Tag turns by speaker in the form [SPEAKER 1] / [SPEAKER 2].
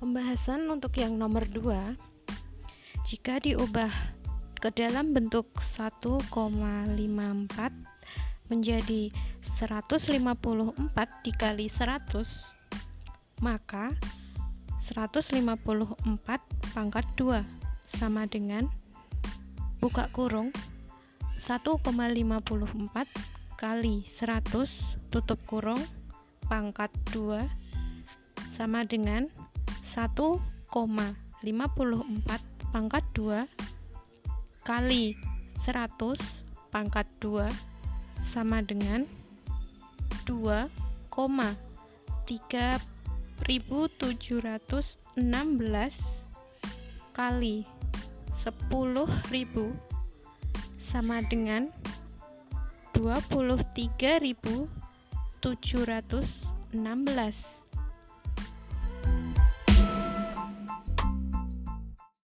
[SPEAKER 1] Pembahasan untuk yang nomor 2 Jika diubah ke dalam bentuk 1,54 menjadi 154 dikali 100 maka 154 pangkat 2 sama dengan buka kurung 1,54 kali 100 tutup kurung pangkat 2 sama dengan 1,54 pangkat 2 kali 100 pangkat 2 sama dengan 2,3716 kali 10.000 sama dengan 23.716